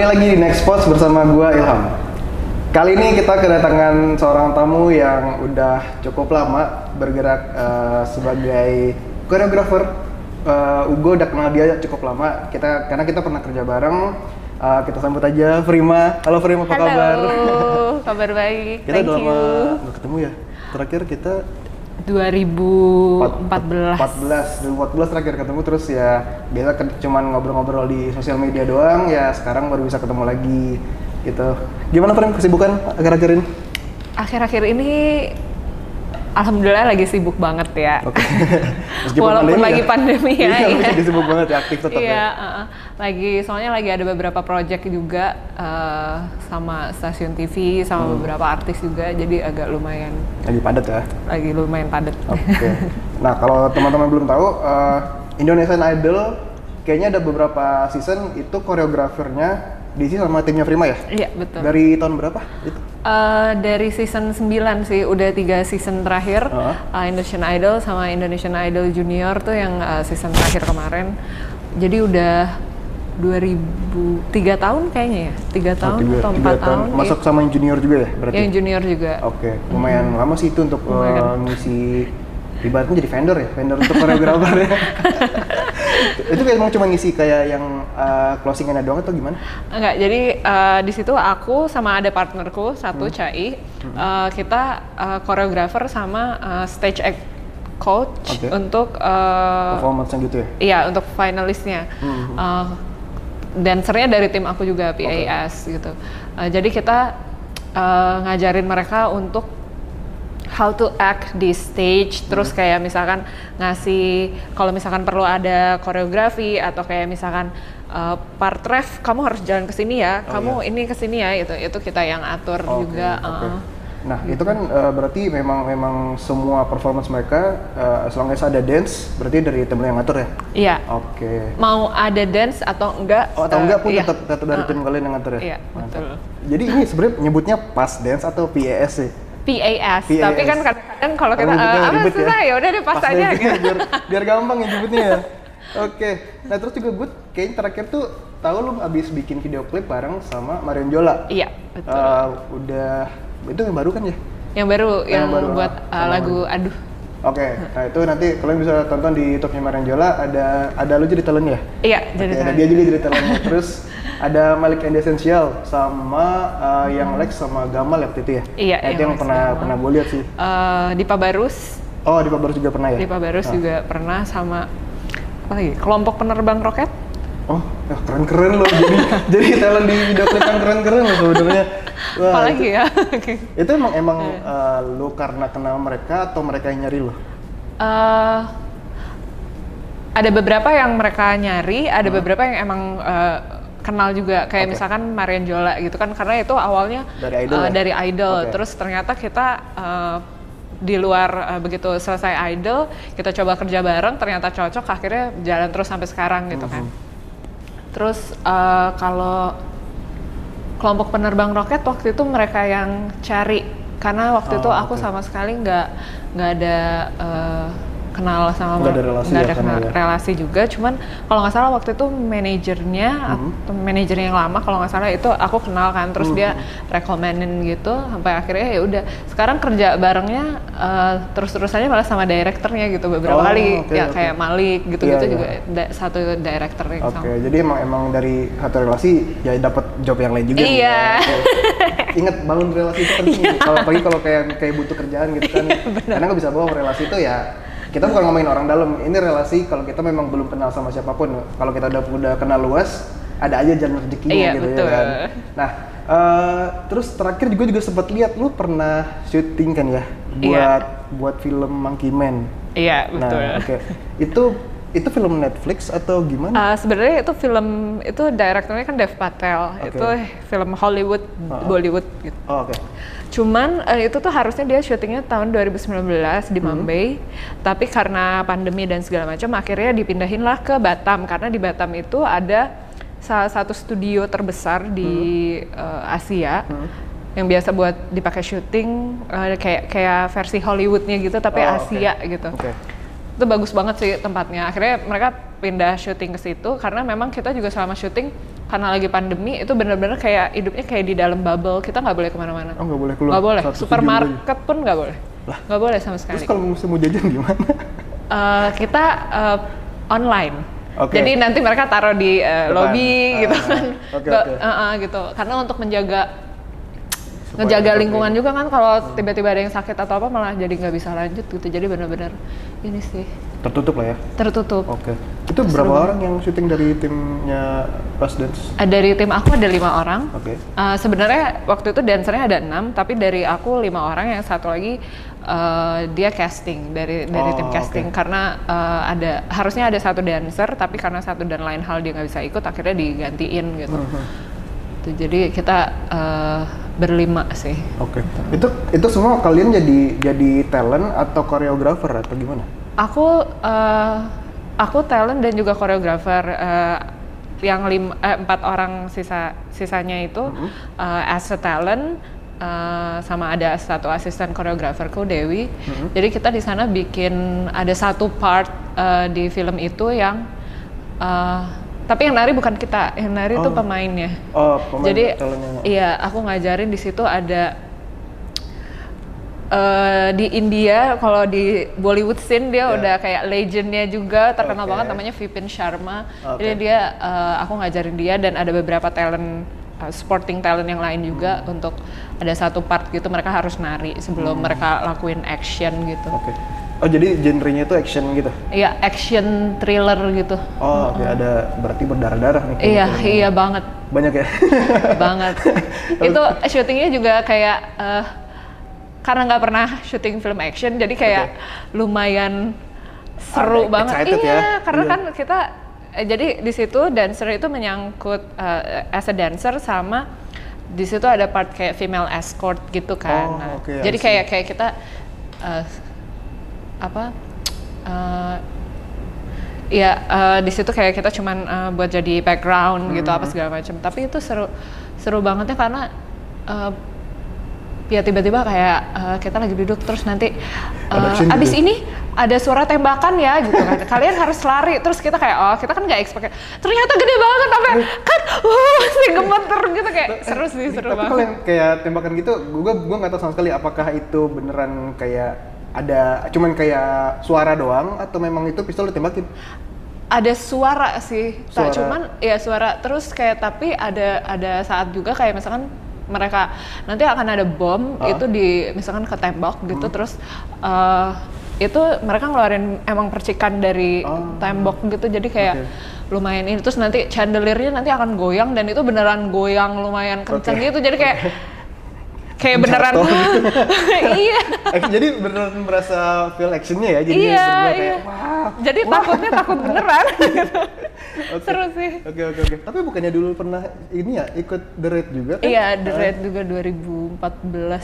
Kembali lagi di Next Post bersama gua Ilham. Kali ini kita kedatangan seorang tamu yang udah cukup lama bergerak eh, sebagai koreografer. Eh, Ugo udah kenal dia cukup lama. Kita karena kita pernah kerja bareng. Eh, kita sambut aja Prima. Halo Prima, apa kabar? Halo, kabar baik. kita Thank udah lama ketemu ya. Terakhir kita 2014. 14 2014 terakhir ketemu terus ya biasa ke- cuman ngobrol-ngobrol di sosial media doang ya sekarang baru bisa ketemu lagi gitu gimana Fren kesibukan akhir-akhir ini Akhir-akhir ini Alhamdulillah lagi sibuk banget ya. oke Meskipun Walaupun lagi ya. pandemi ya, iya, iya. masih sibuk banget ya aktif tetap Iya, ya lagi soalnya lagi ada beberapa project juga uh, sama stasiun TV sama Hmm. beberapa artis juga, jadi agak lumayan lagi padat ya lagi lumayan padat. oke nah kalau teman-teman belum tahu eh, Indonesian Idol kayaknya ada beberapa season itu koreografernya diisi sama timnya Prima ya Iya betul. dari tahun berapa itu Eh, dari season 9 sih, udah tiga season terakhir Heeh. uh, Indonesian Idol sama Indonesian Idol Junior tuh yang uh, season terakhir kemarin. Jadi udah 2000 tiga tahun kayaknya ya, tiga tahun Oh, tiga, atau empat tahun. masuk iya. sama yang junior juga ya berarti Yang junior juga. Oke, lumayan lama sih itu untuk uh, ngisi ibaratnya jadi vendor ya, vendor untuk koreografer ya. itu kayak emang cuma ngisi kayak yang uh, closingannya doang atau gimana? Enggak, jadi uh, di situ aku sama ada partnerku satu Hmm. Cai, uh, kita uh, koreografer sama uh, stage act coach Oke. untuk uh, Performance gitu ya? Iya, untuk finalisnya. Hmm. Uh, dancernya dari tim aku juga PAS gitu. Uh, jadi kita uh, ngajarin mereka untuk how to act di stage, terus kayak misalkan ngasih kalau misalkan perlu ada koreografi atau kayak misalkan uh, part ref kamu harus jalan ke sini ya, Oh, kamu ini ke sini ya, itu itu kita yang atur Oke, juga. oke. uh. Nah, itu kan uh, berarti memang memang semua performance mereka uh, as ada dance, berarti dari tim yang ngatur ya? Iya. Oke. Mau ada dance atau enggak? Oh, atau uh, enggak pun iya. tetap tetap dari Uh, tim kalian yang ngatur ya? Iya, Mantap. betul. Jadi ini sebenarnya nyebutnya pas dance atau PAS sih? PAS, PAS. tapi kan kadang-kadang kalau kita nyebutnya eh, apa ribet susah ya udah deh pas, Pas aja aja, gitu. biar, biar gampang ya nyebutnya ya. Oke, nah terus juga gue kayaknya terakhir tuh tahu lu abis bikin video klip bareng sama Marion Jola. Iya, betul. Eh, udah itu yang baru kan ya? yang baru yang yang, baru, buat ah, uh, lagu aduh. Oke, nah itu nanti kalian bisa tonton di YouTube-nya Marion Jola ada ada lu jadi talent ya? Iya, jadi Oke, ada talent. dia juga jadi talent. terus ada Malik and Essential sama eh, yang Lex sama Gamal ya waktu itu ya? Iya, Nah, itu yang yang pernah Gamal. pernah gue lihat sih. Eh, Dipa Barus, Oh, di Pabarus juga pernah ya? Dipa Barus Ah. juga pernah sama apa lagi? Kelompok penerbang roket. Oh, ya keren-keren loh. Jadi jadi talent di video klip keren-keren loh sebenarnya. Wah, Apalagi itu, ya? itu emang emang eh, lu karena kenal mereka atau mereka yang nyari lo? Eh, ada beberapa yang mereka nyari, ada beberapa yang emang eh, kenal juga kayak Oke. misalkan Marian Jola gitu kan karena itu awalnya Dari Idol eh, ya? dari idol Oke. terus ternyata kita eh, di luar eh, begitu selesai idol kita coba kerja bareng ternyata cocok akhirnya jalan terus sampai sekarang gitu kan terus eh, kalau kelompok penerbang roket waktu itu mereka yang cari karena waktu Oh, itu aku oke. sama sekali nggak nggak ada eh, kenal sama Nggak ada relasi nggak ya, ada karena kena- ya. relasi juga cuman kalau nggak salah waktu itu manajernya Hmm. atau manajernya yang lama kalau nggak salah itu aku kenal kan terus Hmm. dia rekomenin gitu sampai akhirnya ya udah sekarang kerja barengnya eh, terus terusannya malah sama direkturnya gitu beberapa Oh, kali oke, ya oke. kayak Malik gitu gitu Iya, iya. juga da- satu direktur yang Oke, sama jadi emang emang dari satu relasi ya dapat job yang lain juga. Iya. ya. Oke. Ingat bangun relasi itu penting. Kalau apalagi kalau kayak kayak butuh kerjaan gitu kan. Karena nggak bisa bohong relasi itu ya kita bukan ngomongin orang dalam. Ini relasi kalau kita memang belum kenal sama siapa pun. Kalau kita udah udah kenal luas, ada aja jalan rezekinya Iya, gitu betul. ya kan. Nah, eh, terus terakhir juga juga sempat lihat lu pernah syuting kan ya buat Iya. buat film Monkey Man. iya betul Nah, oke. Itu itu film Netflix atau gimana? Uh, sebenarnya itu film itu direkturnya kan Dev Patel Oke. itu film Hollywood Ah. Bollywood gitu Oh, oke. cuman eh, itu tuh harusnya dia syutingnya tahun 2019 Hmm. di Mumbai tapi karena pandemi dan segala macam akhirnya dipindahin lah ke Batam karena di Batam itu ada salah satu studio terbesar di eh, Asia Hmm. yang biasa buat dipakai syuting eh, kayak kayak versi Hollywoodnya gitu tapi Oh. Asia gitu Oke. Itu bagus banget sih tempatnya akhirnya mereka pindah syuting ke situ karena memang kita juga selama syuting karena lagi pandemi itu benar-benar kayak hidupnya kayak di dalam bubble kita nggak boleh ke mana-mana Oh nggak boleh keluar. nggak boleh supermarket pun nggak boleh nggak boleh sama sekali Terus kalau mau jajan gimana? Eh, kita eh, online Oke. jadi nanti mereka taruh di Depan. lobby gitu ah, kan Nggak- oke. eh, eh, gitu karena untuk menjaga Supaya ngejaga lingkungan juga kan kalau tiba-tiba ada yang sakit atau apa malah jadi nggak bisa lanjut gitu jadi benar-benar ini sih Tertutup lah ya. tertutup Oke. Itu berapa orang yang syuting dari timnya Rush Dance? Eh, dari tim aku ada lima orang Oke. Eh, sebenarnya waktu itu dancernya ada enam, tapi dari aku lima orang yang satu lagi eh, dia casting dari dari Oh, tim casting oke. karena eh, ada harusnya ada satu dancer, tapi karena satu dan lain hal dia nggak bisa ikut, akhirnya digantiin gitu. Mhm. Tuh, jadi kita eh, berlima sih. Oke. Itu itu semua kalian jadi jadi talent atau koreografer atau gimana? Aku eh, aku talent dan juga koreografer. eh, yang lim, eh, empat orang sisa sisanya itu eh, as a talent eh, sama ada satu asisten koreograferku Dewi. Jadi kita di sana bikin ada satu part eh, di film itu yang eh, tapi yang nari bukan kita, yang nari itu Oh. pemainnya. Oh, pemain Jadi talentnya. iya, aku ngajarin di situ ada eh, di India kalau di Bollywood scene dia Ya. udah kayak legendnya juga terkenal Oke. banget namanya Vipin Sharma. Oke. Jadi dia eh, aku ngajarin dia dan ada beberapa talent eh, sporting talent yang lain juga Hmm. untuk ada satu part gitu mereka harus nari sebelum Hmm. mereka lakuin action gitu. Oke. Oh jadi genrenya itu action gitu? Iya, action thriller gitu. Oh oke ada berarti berdarah-darah nih. Iya, iya banget. Banyak ya? banget. itu syutingnya juga kayak eh, karena nggak pernah syuting film action, jadi kayak lumayan seru Ada banget. excited Iya, ya? karena Iya. kan kita eh, jadi di situ dancer itu menyangkut eh, as a dancer sama di situ ada part kayak female escort gitu kan. Oh, Nah, I jadi kayak kayak kita eh, apa? eh, ya eh, di situ kayak kita cuman eh, buat jadi background gitu Hmm. apa segala macam. Tapi itu seru seru bangetnya karena eh, ya tiba-tiba kayak eh, kita lagi duduk terus nanti eh, action gitu abis ya? ini ada suara tembakan ya gitu kan. Kalian harus lari terus kita kayak oh kita kan nggak expect ternyata gede banget sampai kan uh, masih gemeter gitu kayak seru sih seru Tapi kalau banget. yang kayak tembakan gitu, gua gua nggak tahu sama sekali apakah itu beneran kayak ada cuman kayak suara doang atau memang itu pistol ditembakin? ada suara sih tak Suara. cuman ya suara terus kayak tapi ada ada saat juga kayak misalkan mereka nanti akan ada bom Ah. itu di misalkan ke tembok gitu terus eh, itu mereka ngeluarin emang percikan dari Oh. tembok gitu jadi kayak Oke. lumayan ini terus nanti chandeliernya nanti akan goyang dan itu beneran goyang lumayan kenceng Oke. gitu jadi kayak kayak beneran iya Eh, jadi beneran merasa feel actionnya ya? Jadi iya iya kayak wah. jadi takutnya takut beneran gitu. Oke. seru sih Oke oke oke. Tapi bukannya dulu pernah ini ya ikut The Raid juga kan? Iya, The Ah. Raid juga 2014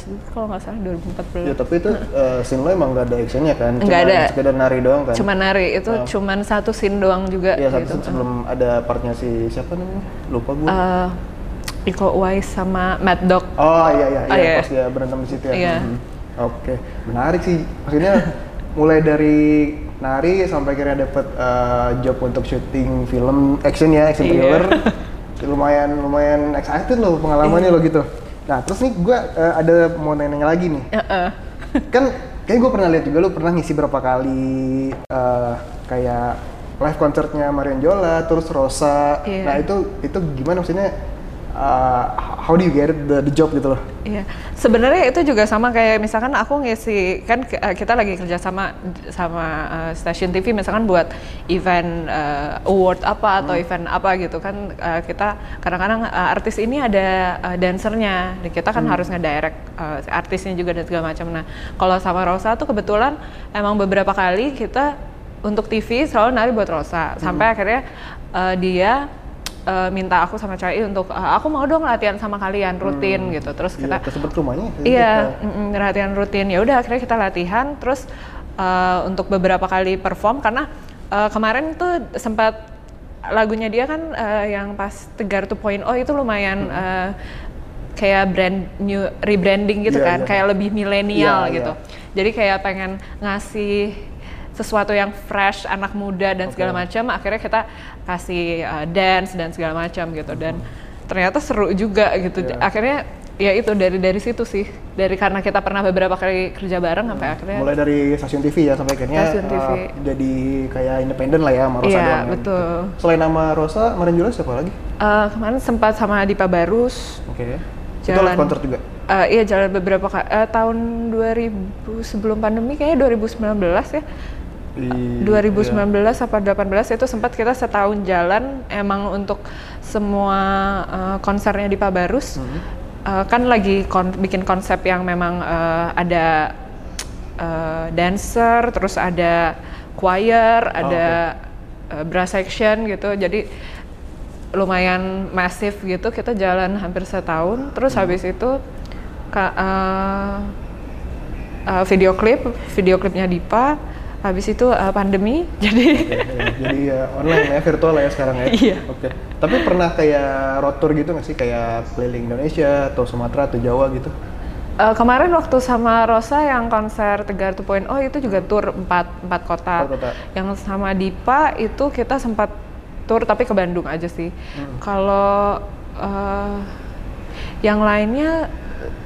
gitu kalau nggak salah 2014. Ya tapi itu eh, scene lo emang gak ada actionnya kan? Nggak Cuman ada. Sekedar nari doang kan? Cuma nari itu Oh. cuman satu scene doang juga Iya satu gitu. scene sebelum ada partnya si siapa namanya? Lupa gue. Eh, Iko Uwais sama Mad Dog. Oh iya iya, Oh, iya iya. pas dia berantem di situ ya. Iya. Mhm. Oke, menarik sih. Maksudnya mulai dari nari sampai akhirnya dapet eh, job untuk syuting film action ya, action Iya. thriller. lumayan lumayan excited loh pengalamannya lo gitu. Nah terus nih gue ada mau nanya lagi nih. Heeh. kan kayak gue pernah lihat juga lu pernah ngisi berapa kali eh, kayak live konsernya Marion Jola terus Rosa Iya. nah itu itu gimana maksudnya eh, how do you get it, the, the job gitu loh? Iya, sebenarnya itu juga sama kayak misalkan aku ngisi kan eh, kita lagi kerja sama sama eh, stasiun TV misalkan buat event eh, award apa atau event apa gitu kan eh, kita kadang-kadang eh, artis ini ada eh, dancernya. Dan kita kan harus ngedirect si artisnya juga dan segala macam. Nah kalau sama Rosa tuh kebetulan emang beberapa kali kita untuk TV selalu nari buat Rosa. Sampai akhirnya eh, dia eh, minta aku sama Chai untuk "Ah, aku mau dong latihan sama kalian rutin gitu. Terus kita Iya, kesebut rumahnya iya mm, mm, latihan rutin. Ya udah akhirnya kita latihan. Terus eh, untuk beberapa kali perform karena eh, kemarin tuh sempat lagunya dia kan eh, yang pas Tegar 2.0 itu lumayan eh, kayak brand new rebranding gitu Iya, kan iya. kayak lebih milenial Iya, gitu. iya. jadi kayak pengen ngasih sesuatu yang fresh anak muda dan segala Oke. macam. Akhirnya kita kasih uh, dance dan segala macam gitu dan ternyata seru juga gitu Iya. akhirnya ya itu dari dari situ sih dari karena kita pernah beberapa kali kerja bareng sampai akhirnya Mulai dari stasiun TV ya sampai akhirnya Stasiun TV. uh, jadi kayak independen lah ya sama Rosa Iya, doang. ya, betul. gitu. Selain nama Rosa, kemarin juga siapa lagi? uh, kemarin sempat sama Dipa Barus Oke. Itu Jalan. live concert juga. Uh, iya jalan beberapa uh, tahun 2000 sebelum pandemi kayaknya 2019 ya. Di- 2019 apa 18 itu sempat kita setahun jalan emang untuk semua uh, konsernya di Pabarus. Uh, kan lagi kon- bikin konsep yang memang uh, ada uh, dancer, terus ada choir, ada uh, brass section gitu. Jadi lumayan masif gitu kita jalan hampir setahun. Terus habis itu ka- uh, uh, video klip video klipnya Dipa habis itu uh, pandemi jadi. Jadi ya online ya, virtual lah ya sekarang ya. Iya. Oke. Tapi pernah kayak road tour gitu nggak sih? Kayak keliling Indonesia atau Sumatera atau Jawa gitu? uh, kemarin waktu sama Rosa yang konser Tegar 2.0 itu juga tour empat empat kota. Empat kota. Yang sama Dipa itu kita sempat tour tapi ke Bandung aja sih. Hmm. Kalau uh, yang lainnya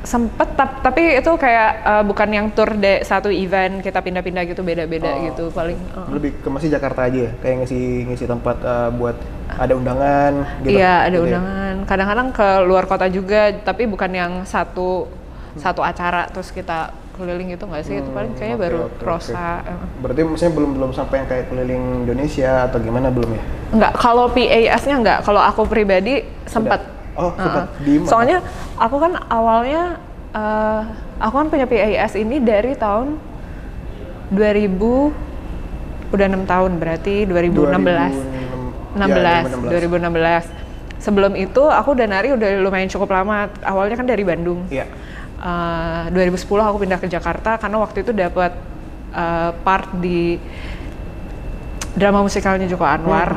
sempet tap- tapi itu kayak uh, bukan yang tour de satu event kita pindah-pindah gitu beda-beda Oh, gitu paling uh. Lebih ke masih Jakarta aja ya? Kayak ngisi ngisi tempat uh, buat ada undangan gitu? Iya, ada Gitu ya? undangan. Kadang-kadang ke luar kota juga, tapi bukan yang satu satu acara terus kita keliling gitu nggak sih? itu paling kayaknya Hmm, oke, baru oke, oke. Rosa. eh. Berarti maksudnya belum belum sampai yang kayak keliling Indonesia atau gimana belum ya? Nggak, kalau PAS-nya nggak. Kalau aku pribadi sempat. Oh, sempat. Heeh. Di mana? Soalnya aku kan awalnya eh, aku kan punya PAS ini dari tahun 2000 udah enam tahun berarti 2016. 16, 2016. Sebelum itu aku udah nari udah lumayan cukup lama. Awalnya kan dari Bandung. Iya. Eh, 2010 aku pindah ke Jakarta karena waktu itu dapat eh, part di drama musikalnya Joko Anwar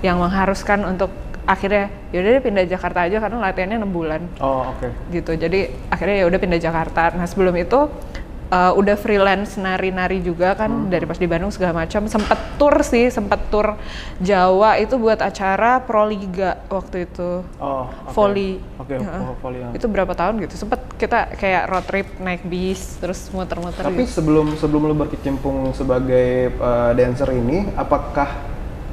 yang mengharuskan untuk akhirnya yaudah deh pindah Jakarta aja karena latihannya enam bulan Oh, oke. gitu. Jadi akhirnya ya udah pindah Jakarta. Nah sebelum itu uh, udah freelance nari-nari juga kan Hmm. dari pas di Bandung segala macam. Sempet tour sih, sempet tour Jawa itu buat acara Proliga waktu itu. Oh, oke. Volley. Oke, Heeh. oh, volley. ya. Itu berapa tahun gitu. Sempet kita kayak road trip naik bis terus muter-muter Tapi gitu. sebelum sebelum lu berkecimpung sebagai uh, dancer ini, apakah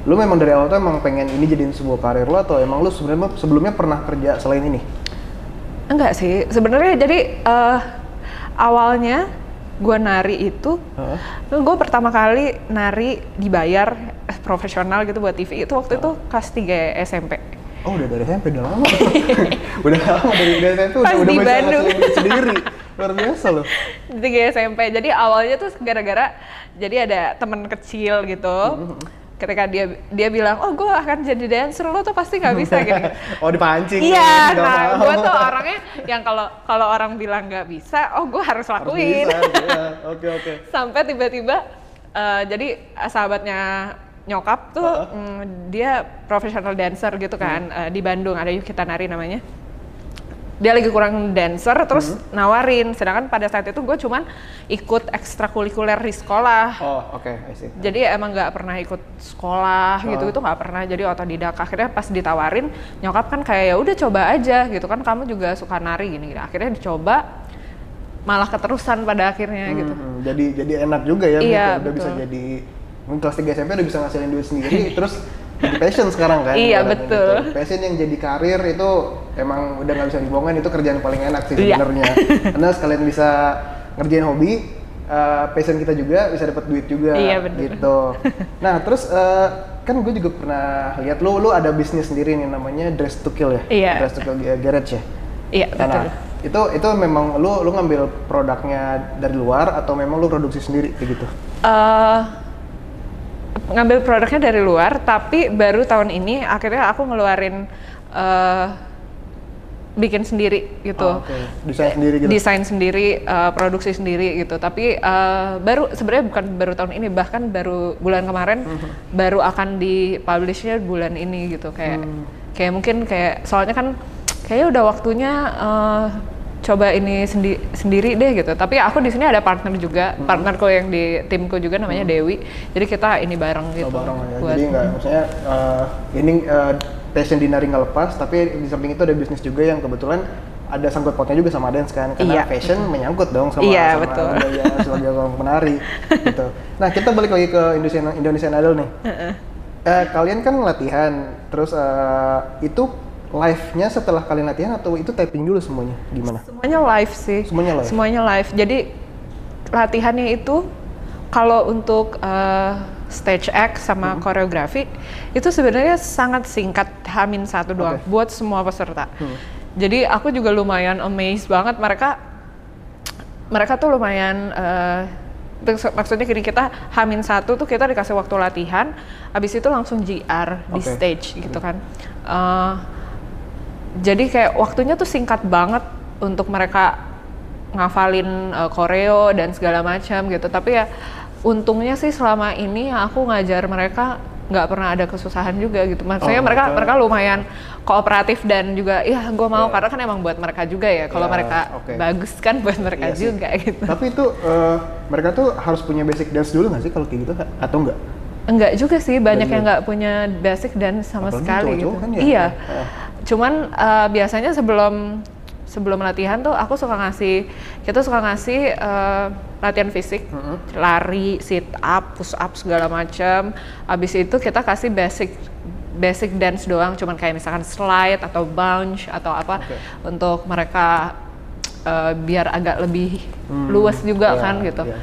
lu memang dari awal tuh emang pengen ini jadiin sebuah karir lu atau emang lu sebenarnya sebelumnya pernah kerja selain ini? Enggak sih, sebenarnya jadi eh, awalnya gue nari itu Heeh. gue pertama kali nari dibayar profesional gitu buat TV itu waktu itu kelas 3 SMP Oh udah dari SMP udah lama. udah lama dari, dari SMP udah, Pas udah di Bandung. sendiri. Luar biasa loh. di 3 SMP jadi awalnya tuh gara-gara jadi ada temen kecil gitu ketika dia dia bilang oh gue akan jadi dancer lo tuh pasti nggak bisa gini oh dipancing. iya nggak nah mau. gue tuh orangnya yang kalau kalau orang bilang nggak bisa oh gue harus Harus lakuin bisa, iya. Oke oke. sampai tiba-tiba eh, jadi eh, sahabatnya nyokap tuh mm, dia profesional dancer gitu kan Hmm. eh, di Bandung ada Yukita Nari namanya dia lagi kurang dancer terus Hmm. nawarin sedangkan pada saat itu gue cuman ikut ekstrakurikuler di sekolah Oh oke, I see. jadi emang nggak pernah ikut sekolah gitu Oh. itu nggak pernah jadi otodidak akhirnya pas ditawarin nyokap kan kayak ya udah coba aja gitu kan kamu juga suka nari gini, gini. akhirnya dicoba malah keterusan pada akhirnya gitu Hmm, jadi jadi enak juga ya, Iya, gitu. udah bisa betul. jadi mungkin kelas 3 SMP udah bisa ngasilin duit sendiri, terus jadi passion sekarang kan? Iya, ibaratnya betul. gitu. Passion yang jadi karir itu emang udah nggak bisa dibohongin itu kerjaan paling enak sih Iya. sebenarnya. Karena sekalian bisa ngerjain hobi, eh, passion kita juga bisa dapat duit juga, Iya, bener. gitu. Nah terus eh, kan gue juga pernah lihat lu lu ada bisnis sendiri nih namanya Dress to Kill ya, Iya. Dress to Kill Garage ya. iya Nah, betul itu itu memang lu lu ngambil produknya dari luar atau memang lu produksi sendiri kayak gitu? Eh, ngambil produknya dari luar tapi baru tahun ini akhirnya aku ngeluarin eh, bikin sendiri gitu Oh, oke. Desain sendiri gitu. desain sendiri eh, produksi sendiri gitu tapi eh, baru sebenarnya bukan baru tahun ini bahkan baru bulan kemarin Mhm. baru akan di publishnya bulan ini gitu kayak Hmm. kayak mungkin kayak soalnya kan kayaknya udah waktunya eh, coba ini sendi- sendiri deh gitu. Tapi aku di sini ada partner juga, partnerku yang di timku juga namanya Dewi. Jadi kita ini bareng gitu. Oh, bareng ya. buat- Jadi nggak maksudnya eh, ini eh, passion dinari nggak lepas, tapi di samping itu ada bisnis juga yang kebetulan ada sangkut pautnya juga sama dance kan karena Iya. fashion menyangkut dong sama Iya, sama betul. budaya sebagai orang penari gitu. Nah kita balik lagi ke Indonesian Indonesian Idol nih. Eh, kalian kan latihan, terus eh, itu live-nya setelah kalian latihan atau itu taping dulu semuanya? Gimana? Semuanya live sih. Semuanya live? Semuanya live. Jadi latihannya itu kalau untuk eh, stage act sama Hmm. koreografi itu sebenarnya sangat singkat hamin satu doang Oke. buat semua peserta. Hmm. Jadi aku juga lumayan amazed banget mereka mereka tuh lumayan eh, maksud- maksudnya gini kita hamin satu tuh kita dikasih waktu latihan, habis itu langsung GR di Oke. stage gitu kan. Eh, jadi kayak waktunya tuh singkat banget untuk mereka ngafalin uh, koreo dan segala macam gitu tapi ya untungnya sih selama ini aku ngajar mereka nggak pernah ada kesusahan juga gitu maksudnya Oh, mereka mereka- mereka lumayan kooperatif dan juga ya gue mau Iya. karena kan emang buat mereka juga ya kalau Ya, mereka oke. bagus kan buat mereka Iya sih. juga gitu Tapi itu eh, mereka tuh harus punya basic dance dulu nggak sih kalau kayak gitu atau enggak? enggak juga sih banyak juga. yang nggak punya basic dan sama Apalagi sekali cowok-cowok gitu kan ya? iya Heeh. Cuman uh, biasanya sebelum sebelum latihan tuh aku suka ngasih kita suka ngasih uh, latihan fisik. Lari sit up push up segala macam abis itu kita kasih basic basic dance doang. Cuman kayak misalkan slide atau bounce atau apa Oke. untuk mereka uh, biar agak lebih Hmm, luas juga iya, kan gitu. iya.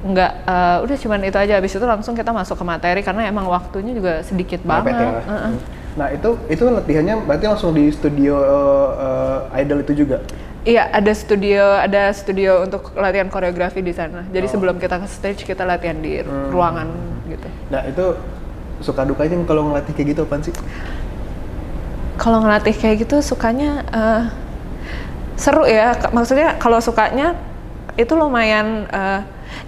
nggak eh, udah cuman itu aja. Habis itu langsung kita masuk ke materi karena emang waktunya juga sedikit Mepet banget. Ya. Heeh. Nah itu itu latihannya berarti langsung di studio eh, idol itu juga. iya ada studio ada studio untuk latihan koreografi di sana jadi Oh. sebelum kita ke stage kita latihan di Hmm. ruangan gitu Nah itu suka dukanya kalau ngelatih kayak gitu apaan sih? kalau ngelatih kayak gitu sukanya eh, seru ya maksudnya kalau sukanya itu lumayan eh,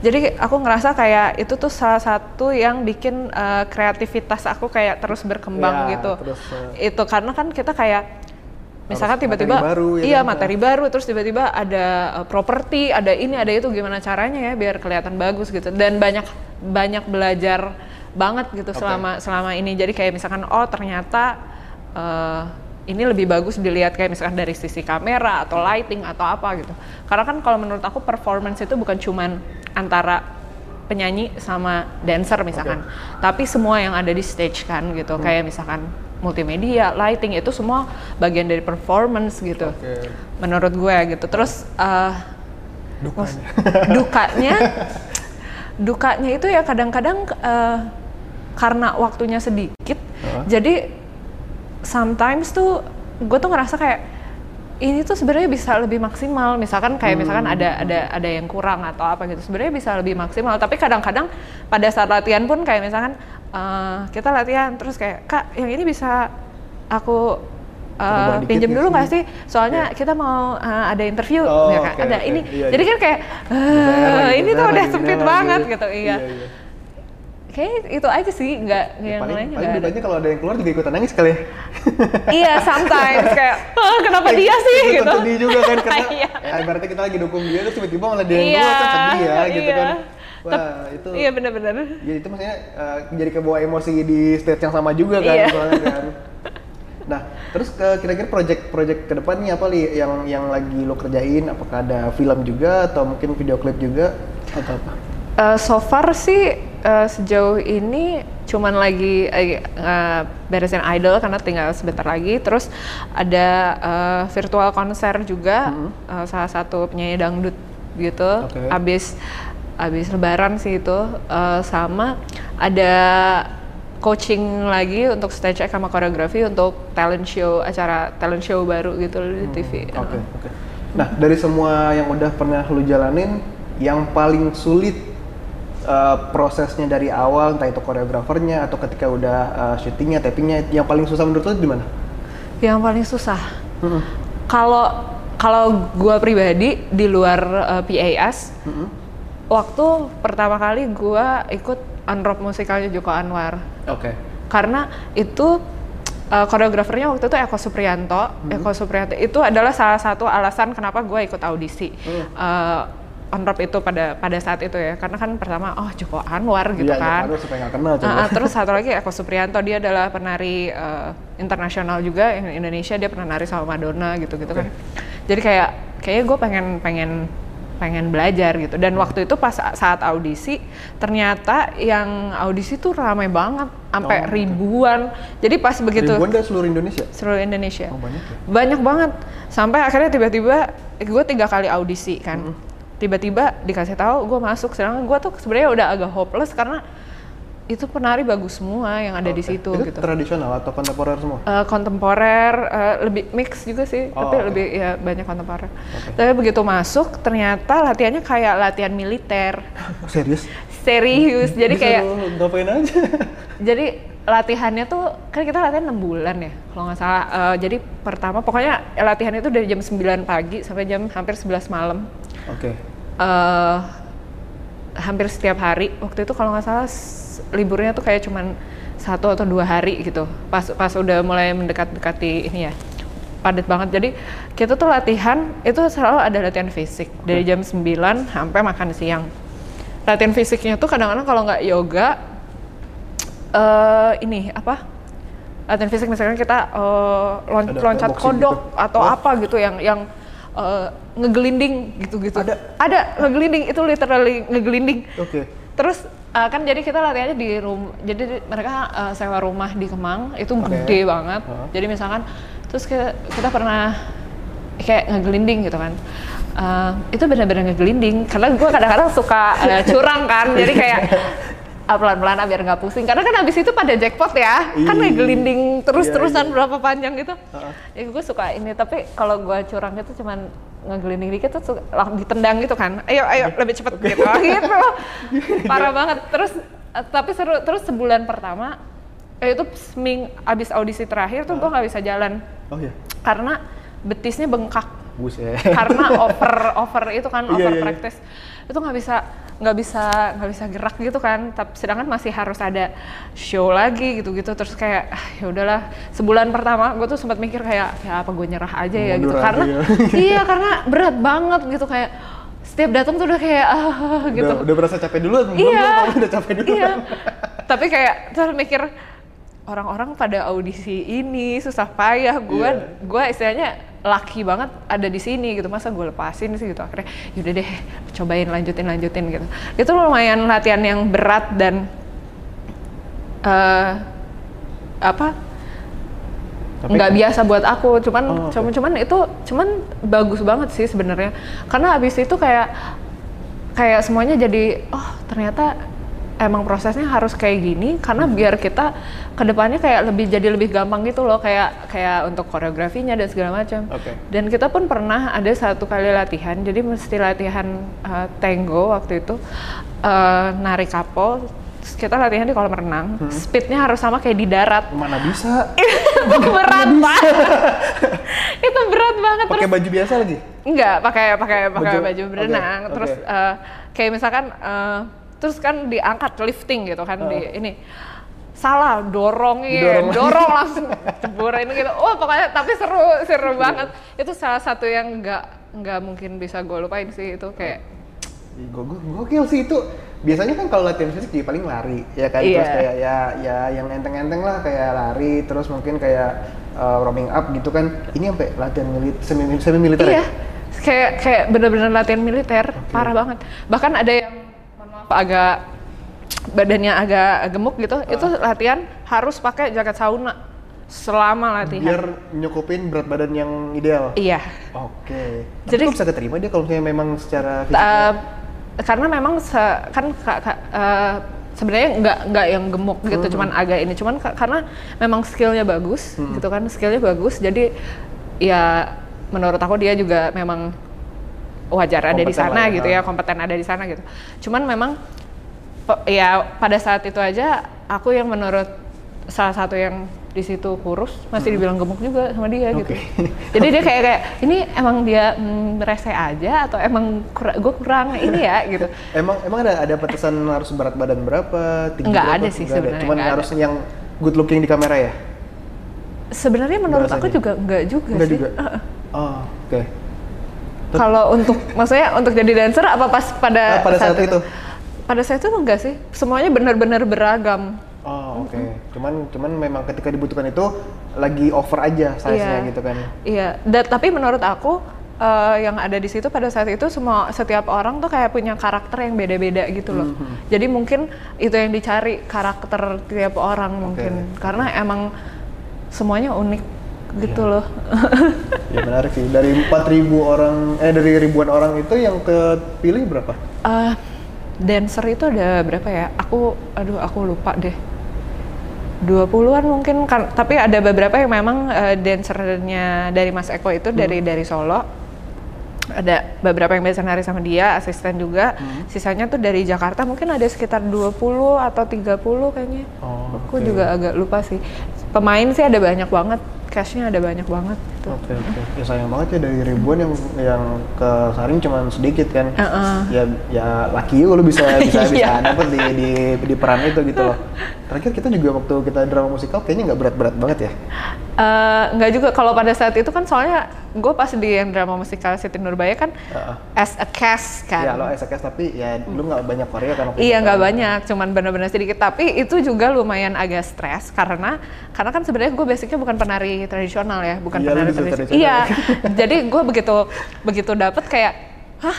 jadi aku ngerasa kayak itu tuh salah satu yang bikin eh, kreativitas aku kayak terus berkembang Ya, gitu terus, eh, itu karena kan kita kayak misalkan tiba-tiba baru, ya iya kan? materi baru terus tiba-tiba ada eh, properti ada ini ada itu gimana caranya ya biar kelihatan bagus gitu dan banyak banyak belajar banget gitu Oke. selama selama ini jadi kayak misalkan oh ternyata eh, ini lebih bagus dilihat kayak misalkan dari sisi kamera atau lighting atau apa gitu karena kan kalau menurut aku performance itu bukan cuman antara penyanyi sama dancer misalkan tapi semua yang ada di stage kan gitu Hmm. kayak misalkan multimedia lighting itu semua bagian dari performance gitu Oke. menurut gue gitu terus eh, Dukanya. dukanya dukanya itu ya kadang-kadang eh, karena waktunya sedikit Heeh. jadi sometimes tuh gue tuh ngerasa kayak ini tuh sebenarnya bisa lebih maksimal. Misalkan kayak misalkan ada ada ada yang kurang atau apa gitu sebenarnya bisa lebih maksimal. Tapi kadang-kadang pada saat latihan pun kayak misalkan eh, kita latihan terus kayak kak yang ini bisa aku pinjem nggak dulu sih?" nggak sih? Soalnya kita mau eh, ada interview Oh, ya kan? Oke, ada oke. ini. Iya, jadi iya. kan kayak Geser "Eh, lagi, ini tuh udah sempit banget gitu. Iya. Iya, iya. Kayak itu aja sih nggak Ya, yang paling lainnya paling bedanya kalau ada yang keluar juga ikutan nangis kali ya. iya sometimes kayak "Ah, kenapa dia sih gitu sedih juga kan karena Iya. eh, ibaratnya kita lagi dukung dia terus tiba-tiba malah dia yang Iya, keluar kan sedih ya gitu iya. kan. Wah, itu iya benar-benar jadi itu maksudnya eh, jadi kebawa emosi di stage yang sama juga kan Iya. soalnya kan. Nah, terus ke kira-kira project-project ke depannya apa li yang yang lagi lo kerjain? Apakah ada film juga atau mungkin video klip juga atau apa? Eh, so far sih eh, sejauh ini cuman lagi eh, beresin idol karena tinggal sebentar lagi. Terus ada eh, virtual konser juga eh, salah satu penyanyi dangdut gitu. Oke. Abis abis lebaran sih itu Eh, sama ada coaching lagi untuk stage act sama koreografi untuk talent show acara talent show baru gitu di TV. Oke, oke. Nah, dari semua yang udah pernah lu jalanin, yang paling sulit uh, prosesnya dari awal, entah itu koreografernya atau ketika udah uh, syutingnya, tappingnya, yang paling susah menurut lu di mana? Yang paling susah Hmm. kalau kalau gua pribadi di luar uh, PAS Hmm. waktu pertama kali gua ikut unrock musikalnya Joko Anwar Oke. karena itu uh, koreografernya waktu itu Eko Suprianto. Eko Suprianto itu adalah salah satu alasan kenapa gue ikut audisi. Uh, on Rob itu pada pada saat itu ya karena kan pertama oh Joko Anwar gitu Iya, kan Joko Anwar supaya kenal coba. Nah, terus satu lagi Eko Suprianto dia adalah penari uh, internasional juga yang Indonesia dia pernah nari sama Madonna gitu gitu kan jadi kayak kayaknya gue pengen pengen pengen belajar gitu dan waktu itu pas saat audisi ternyata yang audisi tuh ramai banget sampai Oh, oke. ribuan jadi pas begitu Ribuan dari seluruh Indonesia. seluruh Indonesia Oh, banyak ya? banyak banget sampai akhirnya tiba-tiba gue tiga kali audisi kan Mm-hmm. Tiba-tiba dikasih tahu gue masuk sedangkan gue tuh sebenarnya udah agak hopeless karena itu penari bagus semua yang ada di Oke. situ Itu gitu tradisional atau kontemporer semua? Eh, kontemporer eh, lebih mix juga sih Oh, tapi oke. lebih ya banyak kontemporer tapi begitu masuk ternyata latihannya kayak latihan militer Serius? serius jadi Bisa kayak ngapain aja? jadi latihannya tuh kan kita latihan 6 bulan ya kalau nggak salah Eh, jadi pertama pokoknya latihan itu dari jam 9 pagi sampai jam hampir 11 malam Oke. Eh hampir setiap hari. Waktu itu kalau nggak salah liburnya tuh kayak cuman satu atau dua hari gitu. Pas pas udah mulai mendekat-dekati ini ya padat banget. Jadi kita tuh latihan itu selalu ada latihan fisik. Dari jam 9 sampai makan siang. Latihan fisiknya tuh kadang-kadang kalau nggak yoga eh ini apa? Latihan fisik misalnya kita eh, lon- Ada loncat kodok gitu. atau Oh. apa gitu yang yang eh, ngegelinding gitu-gitu Ada? ada ngegelinding itu literally ngegelinding Oke. terus eh, kan jadi kita latihannya di rumah jadi di- mereka eh, sewa rumah di Kemang itu Oke. gede banget Heeh. jadi misalkan terus kita, kita pernah kayak ngegelinding gitu kan Eh, itu benar-benar ngegelinding karena gue kadang-kadang suka eh, curang kan jadi kayak ah, pelan-pelan ah, biar nggak pusing. Karena kan habis itu pada jackpot ya. Kan Ih. ngegelinding terus-terusan Iya, iya. berapa panjang gitu Heeh. ya gue suka ini. Tapi kalau gue curang itu cuman ngegelinding dikit tuh suka- langsung ditendang gitu kan. Ayo ayo lebih cepet gitu. Gitu. Parah banget. Terus eh, tapi seru terus sebulan pertama eh, itu seming abis audisi terakhir tuh gue nggak bisa jalan. Oh iya. karena betisnya bengkak. Buset. karena over over itu kan Iya, over iya, iya. practice itu nggak bisa nggak bisa nggak bisa gerak gitu kan. Tapi sedangkan masih harus ada show lagi gitu gitu terus kayak ah, ya udahlah. Sebulan pertama gue tuh sempat mikir kayak ya apa gue nyerah aja ya gitu. Mundur aja karena ya. iya karena berat banget gitu. Kayak setiap datang tuh udah kayak ah gitu. Udah, udah berasa capek dulu, Iya. udah capek dulu. iya. Tapi kayak terus mikir orang-orang pada audisi ini susah payah. Gue Iya. gue istilahnya laki banget ada di sini gitu. Masa gue lepasin sih gitu? Akhirnya yaudah deh cobain lanjutin lanjutin gitu. Itu lumayan latihan yang berat dan eh apa nggak kan- biasa buat aku. Cuman Oh, oke. cuman cuman itu cuman bagus banget sih sebenarnya. Karena abis itu kayak kayak semuanya jadi oh ternyata emang prosesnya harus kayak gini karena Hmm. biar kita ke depannya kayak lebih jadi lebih gampang gitu loh kayak kayak untuk koreografinya dan segala macam Oke. dan kita pun pernah ada satu kali latihan jadi mesti latihan uh, tango waktu itu uh, nari kapol Terus kita latihan di kolam renang Hmm. speednya harus sama kayak di darat Mana bisa? itu berat banget itu berat banget Pakai baju biasa lagi? enggak pakai pakai pakai Baju- baju berenang oke, terus oke. eh, kayak misalkan eh, terus kan diangkat lifting gitu kan di ini salah dorong iya Didorong lagi. dorong langsung ceburin gitu wah pokoknya tapi seru seru banget itu salah satu yang nggak nggak mungkin bisa gue lupain sih itu kayak go, gokil sih itu. Biasanya kan kalau latihan fisik juga paling lari, ya kan? Iya. Terus kayak ya ya yang enteng-enteng lah kayak lari, terus mungkin kayak uh, roaming up gitu kan. Ini sampai latihan milit semi, semi militer iya ya? kayak kayak bener-bener latihan militer parah banget bahkan ada yang agak badannya agak gemuk gitu itu Ah. latihan harus pakai jaket sauna selama latihan Biar nyukupin berat badan yang ideal. iya Oke. Jadi Jadi- kok bisa keterima dia kalau misalnya memang secara fisik? Uh, karena memang se- kan ka- ka- uh, sebenarnya nggak nggak yang gemuk gitu Hmm. cuman agak ini cuman ka- karena memang skillnya bagus Hmm. gitu kan skillnya bagus jadi ya menurut aku dia juga memang wajar ada di sana ya. gitu ya kompeten ada di sana gitu cuman memang ya pada saat itu aja aku yang menurut salah satu yang di situ kurus masih dibilang gemuk juga sama dia gitu Hmm. Oke. jadi dia kayak kayak ini emang dia mm, rese aja atau emang gue kurang ini ya gitu Emang emang ada ada batasan harus berat badan berapa? Tinggi Nggak berapa? ada sih Nggak sebenarnya, Cuman nggak harus yang good looking di kamera ya? Sebenarnya menurut aku juga enggak juga Enggak sih. juga. Oh, oke. Kalau untuk maksudnya untuk jadi dancer apa pas pada Ah, pada saat itu? Pada saat itu enggak sih. Semuanya benar-benar beragam. Oh, oke. Cuman cuman memang ketika dibutuhkan itu lagi over aja size-nya Iya. gitu kan. Iya, da- tapi menurut aku eh, yang ada di situ pada saat itu semua setiap orang tuh kayak punya karakter yang beda-beda gitu loh. Mhm. Jadi mungkin itu yang dicari karakter tiap orang mungkin karena emang semuanya unik gitu Iya. loh. Ya menarik sih. Dari 4000 orang eh dari ribuan orang itu yang kepilih berapa? Eh, dancer itu ada berapa ya? Aku aduh aku lupa deh. 20-an mungkin kan tapi ada beberapa yang memang eh, dancernya dari Mas Eko itu dari dari Solo. Ada beberapa yang biasa nari sama dia, asisten juga. Sisanya tuh dari Jakarta mungkin ada sekitar 20 atau 30 kayaknya. Oh, Aku juga agak lupa sih. Pemain sih ada banyak banget, cashnya ada banyak banget gitu. Oke oke. Ya sayang banget ya dari ribuan yang yang ke Saring cuma sedikit kan. Heeh. Ya ya laki lu bisa bisa bisa Iya. dapet di, di di peran itu gitu loh. Terakhir kita juga waktu kita drama musikal kayaknya nggak berat-berat banget ya. Eh, nggak juga kalau pada saat itu kan soalnya gue pas di yang drama musikal Siti Nurbaya kan Heeh. as a cast kan. Ya lo SKS tapi ya lu nggak banyak Korea kan Iya itu nggak kan. banyak, cuman benar-benar sedikit. Tapi itu juga lumayan agak stres karena karena kan sebenarnya gue basicnya bukan penari tradisional ya, bukan Iya, penari tradisional. tradisional. Iya, jadi gue begitu begitu dapet kayak, hah,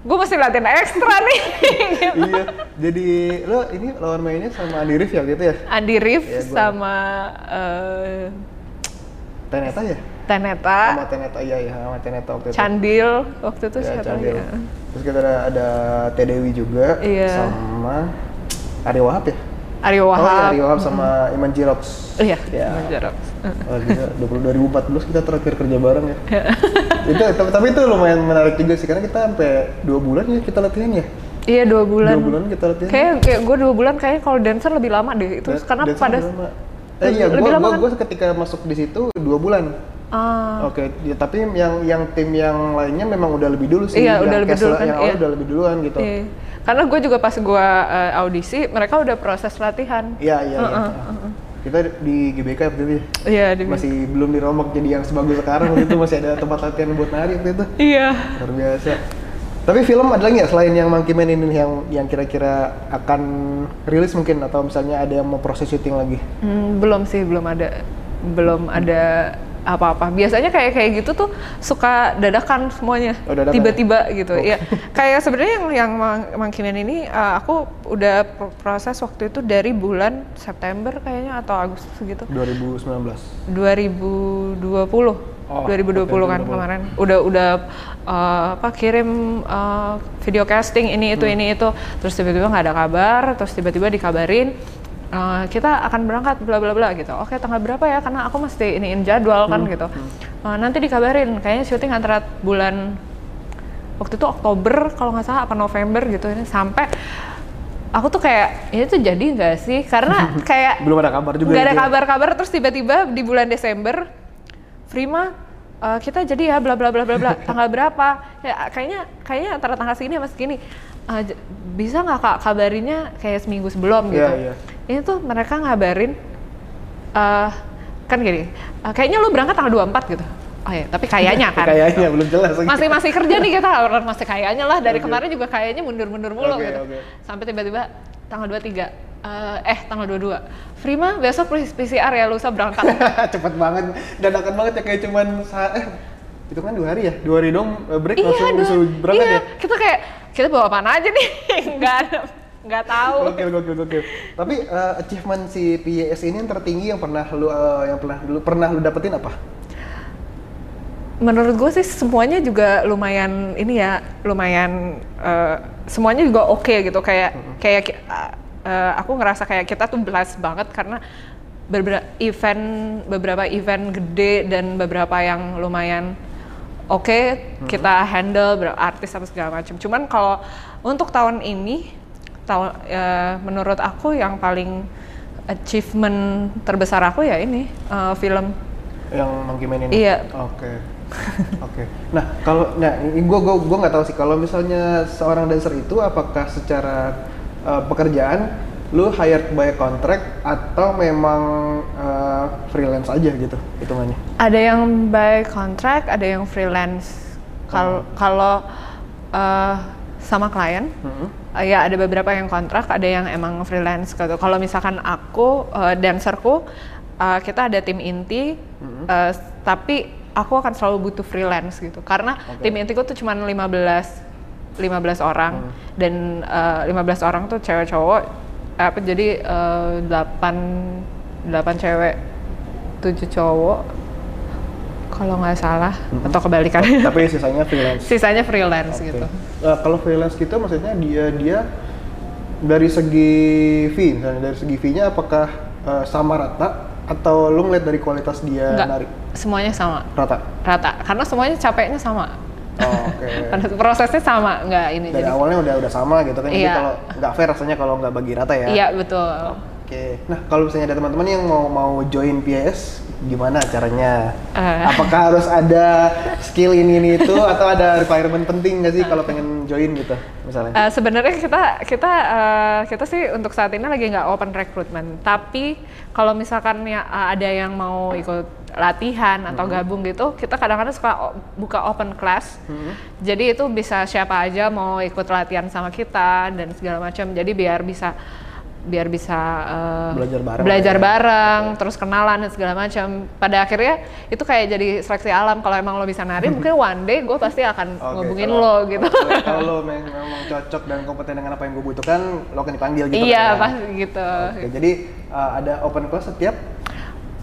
gue mesti latihan ekstra nih. iya. Jadi lo ini lawan mainnya sama Andi Rif ya gitu ya? Andi Rif Iya, gua- sama eh, Teneta ya? Teneta, Sama Teneta iya ya, sama Teneta waktu itu. Candil waktu itu Ya, siapa Candil. ya? Terus kita ada ada Teh Dewi juga Iya. sama Arya Wahab ya? Aryo Oh iya, Wahab. Arya Wahab sama Iman Jirox. Iya, Ya. Iman Jarox. Oh, gila, 20, 2014 kita terakhir kerja bareng ya. itu tapi, tapi itu lumayan menarik juga sih karena kita sampai dua bulan ya kita latihan ya. Iya dua bulan. Dua bulan kita latihan. Kayak, kayak gue dua bulan kayaknya kalau dancer lebih lama deh itu Dan- karena pada. Eh iya, lebih gua, lama gua, kan? gua ketika masuk di situ dua bulan. Ah, Oke, ya, tapi yang yang tim yang lainnya memang udah lebih dulu sih. Iya, Yang udah lebih dulu kan, Yang iya. udah lebih duluan gitu. iya. Karena gue juga pas gue eh, audisi mereka udah proses latihan. Iya, iya, iya. Heeh, Kita di GBK waktu itu ya. Iya di Masih belum dirombak jadi yang sebagus sekarang waktu itu masih ada tempat latihan buat nari waktu itu. Iya. Luar biasa. Tapi film ada lagi nggak selain yang Monkey Man ini yang yang kira-kira akan rilis mungkin atau misalnya ada yang mau proses syuting lagi? Hmm, belum sih belum ada belum ada apa-apa. Biasanya kayak kayak gitu tuh suka dadakan semuanya. Oh, dadakan. Tiba-tiba gitu. Iya. kayak sebenarnya yang yang Mang- Monkey Man ini eh, aku udah pro- proses waktu itu dari bulan September kayaknya atau Agustus gitu. 2019. 2020 Oh, 2020 oke, kan 2020. kemarin udah udah uh, apa kirim uh, video casting ini itu Hmm. ini itu terus tiba-tiba nggak ada kabar terus tiba-tiba dikabarin uh, kita akan berangkat bla bla bla gitu. Oke tanggal berapa ya? Karena aku mesti iniin jadwal Hmm, kan gitu Uh, nanti dikabarin. Kayaknya syuting antara bulan waktu itu Oktober kalau nggak salah apa November gitu. Ini sampai aku tuh kayak ini tuh jadi nggak sih? Karena kayak Belum ada kabar juga. nggak ada gitu ya? kabar-kabar terus tiba-tiba di bulan Desember Prima eh, kita jadi ya bla bla bla bla bla. Tanggal berapa? Ya kayaknya kayaknya antara tanggal segini sama segini Eh, j- bisa nggak kak kabarinnya kayak seminggu sebelum gitu Iya, iya. ini tuh mereka ngabarin eh kan gini eh, kayaknya lu berangkat tanggal 24 gitu oh ya tapi kayaknya kan Kayaknya belum jelas. masih masih kerja nih kita orang masih kayaknya lah dari kemarin juga kayaknya mundur-mundur mulu Oke, gitu oke. sampai tiba-tiba tanggal 23 eh, eh tanggal 22 Prima besok PCR ya lusa berangkat Cepet banget, dadakan banget ya kayak cuman eh itu kan dua hari ya, dua hari dong eh, break iya langsung disuruh berangkat iya ya. kita kayak kita bawa apa aja nih nggak nggak tahu Gokil, gokil, gokil. Tapi eh, achievement si PYS ini yang tertinggi yang pernah lu eh, yang pernah lu pernah lu dapetin apa? menurut gue sih semuanya juga lumayan ini ya lumayan eh, semuanya juga oke gitu kayak kayak ki- eh, aku ngerasa kayak kita tuh blessed banget karena beberapa event beberapa event gede dan beberapa yang lumayan oke kita handle artis apa segala macam cuman kalau untuk tahun ini tahun eh, menurut aku yang paling achievement terbesar aku ya ini eh, film Yang Monkey Man ini? Iya. Oke. Oke. Nah, kalau nah ini gua gua gua nggak tahu sih kalau misalnya seorang dancer itu apakah secara eh, pekerjaan lu hired by contract atau memang eh, freelance aja gitu hitungannya? Ada yang by contract, ada yang freelance. Kalau kalau eh, sama klien, Hmm. eh, ya ada beberapa yang kontrak, ada yang emang freelance gitu. Kalau misalkan aku eh, dancerku, eh, kita ada tim inti, eh, tapi aku akan selalu butuh freelance gitu. Karena Oke. tim intiku tuh cuma 15 15 orang dan eh, 15 orang tuh cewek cowok apa jadi eh, 8 8 cewek 7 cowok kalau nggak salah atau kebalikannya Tapi sisanya freelance. sisanya freelance Oke. gitu Eh, kalau freelance gitu maksudnya dia dia dari segi fee, misalnya dari segi fee-nya apakah eh, sama rata atau lu ngeliat dari kualitas dia Enggak, narik semuanya sama rata? rata karena semuanya capeknya sama Oh, Oke. karena prosesnya sama nggak ini dari jadi awalnya udah udah sama gitu kan jadi Iya. kalau nggak fair rasanya kalau nggak bagi rata ya. iya betul Oke. Nah kalau misalnya ada teman-teman yang mau mau join PIS, gimana caranya? Eh. Apakah harus ada skill ini ini itu atau ada requirement penting nggak sih kalau pengen join gitu misalnya? Eh, sebenarnya kita kita eh, kita sih untuk saat ini lagi nggak open recruitment tapi kalau misalkan ya eh, ada yang mau ikut latihan atau gabung gitu kita kadang-kadang suka buka open class jadi itu bisa siapa aja mau ikut latihan sama kita dan segala macam jadi biar bisa biar bisa eh, Belajar bareng. belajar lah ya. bareng terus kenalan dan segala macam. Pada akhirnya itu kayak jadi seleksi alam. Kalau emang lo bisa nari mungkin one day gue pasti akan Oke, ngubungin kalau- lo gitu. Kalau, kalau lo memang cocok dan kompeten dengan apa yang gue butuhkan, lo akan dipanggil gitu. iya kan pasti gitu. Oke, jadi uh, ada open class setiap?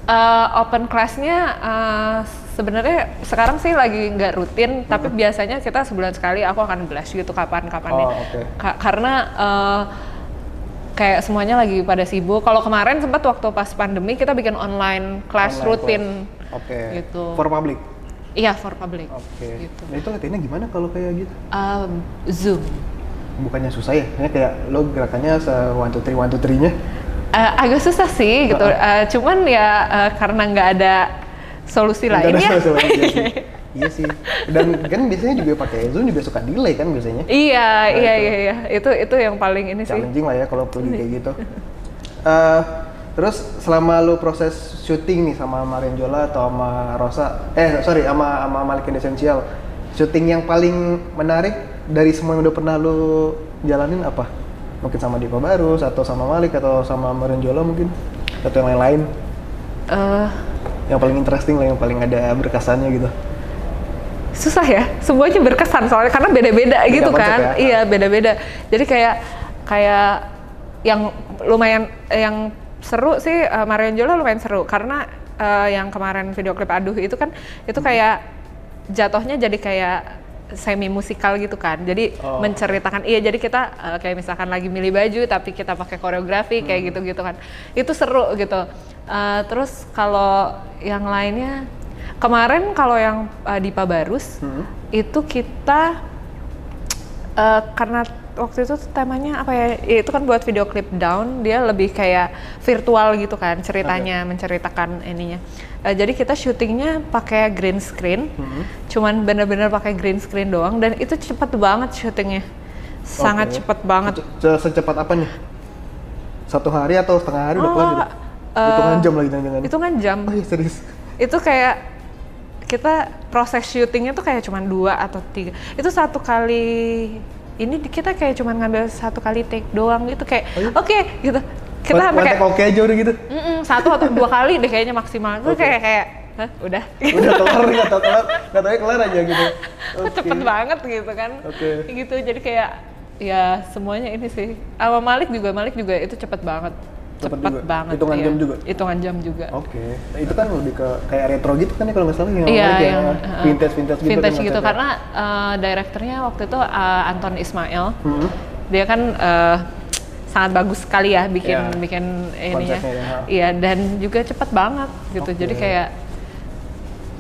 Eh, open class-nya eh, sebenarnya sekarang sih lagi nggak rutin, tapi biasanya kita sebulan sekali aku akan blast gitu kapan-kapan Oh, oke. karena eh, kayak semuanya lagi pada sibuk. Kalau kemarin sempat waktu pas pandemi kita bikin online class online rutin. Oke. Gitu. For public. Iya for public. Oke. Gitu. Nah itu latihannya gimana kalau kayak gitu? Eh, Zoom. Bukannya susah ya? Ini kayak lo gerakannya se one two three one two three-nya. Eh, agak susah sih gitu. Eh, cuman ya eh, karena nggak ada solusi lain ya. solusi iya sih. Iya. Dan kan biasanya juga pakai Zoom juga suka delay kan biasanya. Iya, iya, itu. iya, iya. Itu itu yang paling ini sih. challenging lah ya kalau pergi kayak gitu. Eh, terus selama lu proses syuting nih sama Marianjola atau sama Rosa, eh sorry sama sama Malikin Essential, syuting yang paling menarik dari semua yang udah pernah lu jalanin apa? Mungkin sama Dipa Barus atau sama Malik atau sama Marianjola mungkin atau yang lain-lain Eh, yang paling interesting lah yang paling ada berkesannya gitu. Susah ya semuanya berkesan soalnya karena beda-beda Beda gitu kan ya? iya beda-beda jadi kayak kayak yang lumayan yang seru sih uh, Marion Jola lumayan seru karena eh, yang kemarin video klip aduh itu kan itu Hmm. kayak jatuhnya jadi kayak semi musikal gitu kan jadi Oh. menceritakan iya jadi kita eh, kayak misalkan lagi milih baju tapi kita pakai koreografi Hmm. kayak gitu gitu kan itu seru gitu Eh, terus kalau yang lainnya kemarin kalau yang eh, Dipa Barus Hmm. itu kita eh, karena waktu itu temanya apa ya ya itu kan buat video klip down dia lebih kayak virtual gitu kan ceritanya menceritakan ininya Eh, jadi kita syutingnya pakai green screen Hmm. cuman bener-bener pakai green screen doang dan itu cepet banget syutingnya sangat Oke. cepet banget Se- Secepat apa nih? Satu hari atau setengah hari udah Oh, kelar gitu? eh, Hitungan jam lagi jangan-jangan. itu kan jam Oh iya serius. itu kayak kita proses syutingnya tuh kayak cuman dua atau tiga itu satu kali ini kita kayak cuman ngambil satu kali take doang gitu kayak Oh iya? oke gitu kita sampai kayak oke aja udah gitu. "Mm-mm, satu atau dua kali deh kayaknya maksimal itu Oke. kayak kayak Hah, udah udah kelar nih atau kelar nggak tahu kelar aja gitu Oke. cepet banget gitu kan Oke. gitu jadi kayak ya semuanya ini sih sama Malik juga Malik juga itu cepet banget Cepet cepet, juga? banget Hitungan iya. jam juga? hitungan jam juga oke Nah, itu kan lebih ke kayak retro gitu kan ya kalau misalnya yang Iya, menarik ya, yang uh, vintage vintage gitu vintage kan gitu karena uh, direkturnya waktu itu uh, Anton Ismail. Hmm. Dia kan uh, sangat bagus sekali ya bikin Iya. bikin ininya. Ya, ha. Iya dan juga cepet banget gitu. Oke. Jadi kayak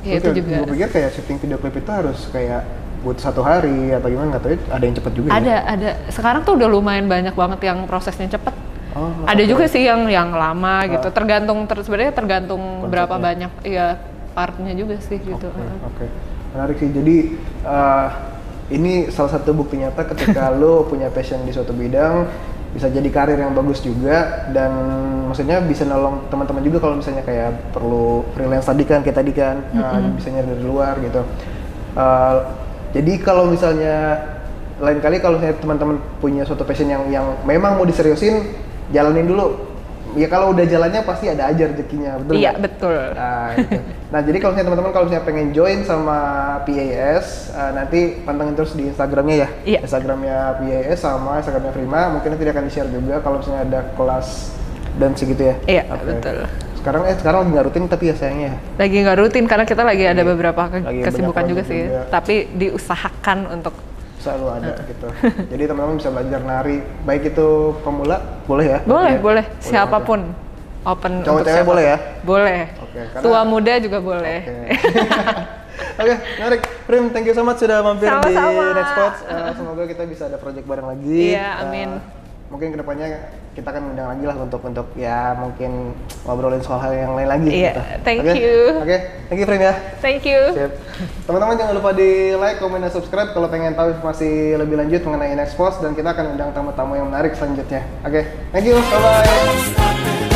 ya itu juga Gue pikir kayak syuting video klip itu harus kayak buat satu hari atau gimana nggak tahu ada yang cepet juga ya? ada ada sekarang tuh udah lumayan banyak banget yang prosesnya cepet. Oh, ada juga sih yang yang lama gitu. Ah. Tergantung ter, sebenarnya tergantung berapa Konsepnya. banyak ya partnya juga sih gitu. Oke, oke. Menarik sih. Jadi eh, ini salah satu bukti nyata ketika lo punya passion di suatu bidang, bisa jadi karir yang bagus juga dan maksudnya bisa nolong teman-teman juga kalau misalnya kayak perlu freelance tadi kan kayak tadi kan uh, bisa nyari dari luar gitu. Uh, jadi kalau misalnya lain kali kalau misalnya teman-teman punya suatu passion yang yang memang mau diseriusin, jalanin dulu. Ya kalau udah jalannya pasti ada aja rezekinya, betul Iya, nggak? betul. Nah, gitu. nah jadi kalau misalnya teman-teman kalau misalnya pengen join sama PAS, uh, nanti pantengin terus di Instagramnya ya. Iya. Instagramnya PAS sama Instagramnya Prima, mungkin nanti dia akan di-share juga kalau misalnya ada kelas dan segitu ya. Iya, Oke. betul. Sekarang eh sekarang lagi nggak rutin tapi ya sayangnya. Lagi nggak rutin karena kita lagi ada beberapa ke- Lagi kesibukan juga project sih, juga. tapi diusahakan untuk selalu ada gitu. Jadi teman-teman bisa belajar nari, baik itu pemula boleh ya? boleh, ya? boleh, siapa pun open Cowok untuk cewek siapa pun. boleh ya? Boleh. Oke, karena- Tua muda juga boleh. Oke. Oke, menarik. Prim, thank you so much sudah mampir di Sama-sama. Next Spots. Eh, semoga kita bisa ada project bareng lagi. Iya, Eh, amin. Mungkin ke depannya kita akan undang lagi lah untuk untuk ya mungkin ngobrolin soal hal yang lain lagi. Iya, gitu. thank Oke? you. Oke, thank you Prim ya. Thank you. Teman-teman jangan lupa di like, komen, dan subscribe kalau pengen tahu informasi lebih lanjut mengenai Next Post dan kita akan undang tamu-tamu yang menarik selanjutnya. Oke, thank you, bye bye.